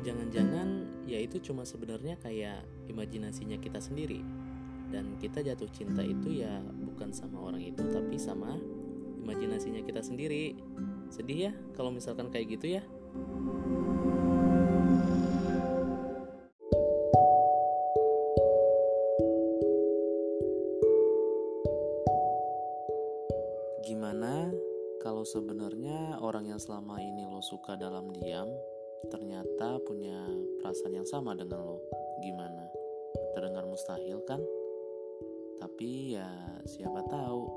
jangan-jangan ya itu cuma sebenarnya kayak imajinasinya kita sendiri. Dan kita jatuh cinta itu ya bukan sama orang itu tapi sama imajinasinya kita sendiri. Sedih ya kalau misalkan kayak gitu ya. Gimana kalau sebenarnya orang yang selama ini lo suka dalam diam ternyata punya perasaan yang sama dengan lo? Gimana? Terdengar mustahil kan? Tapi ya siapa tahu.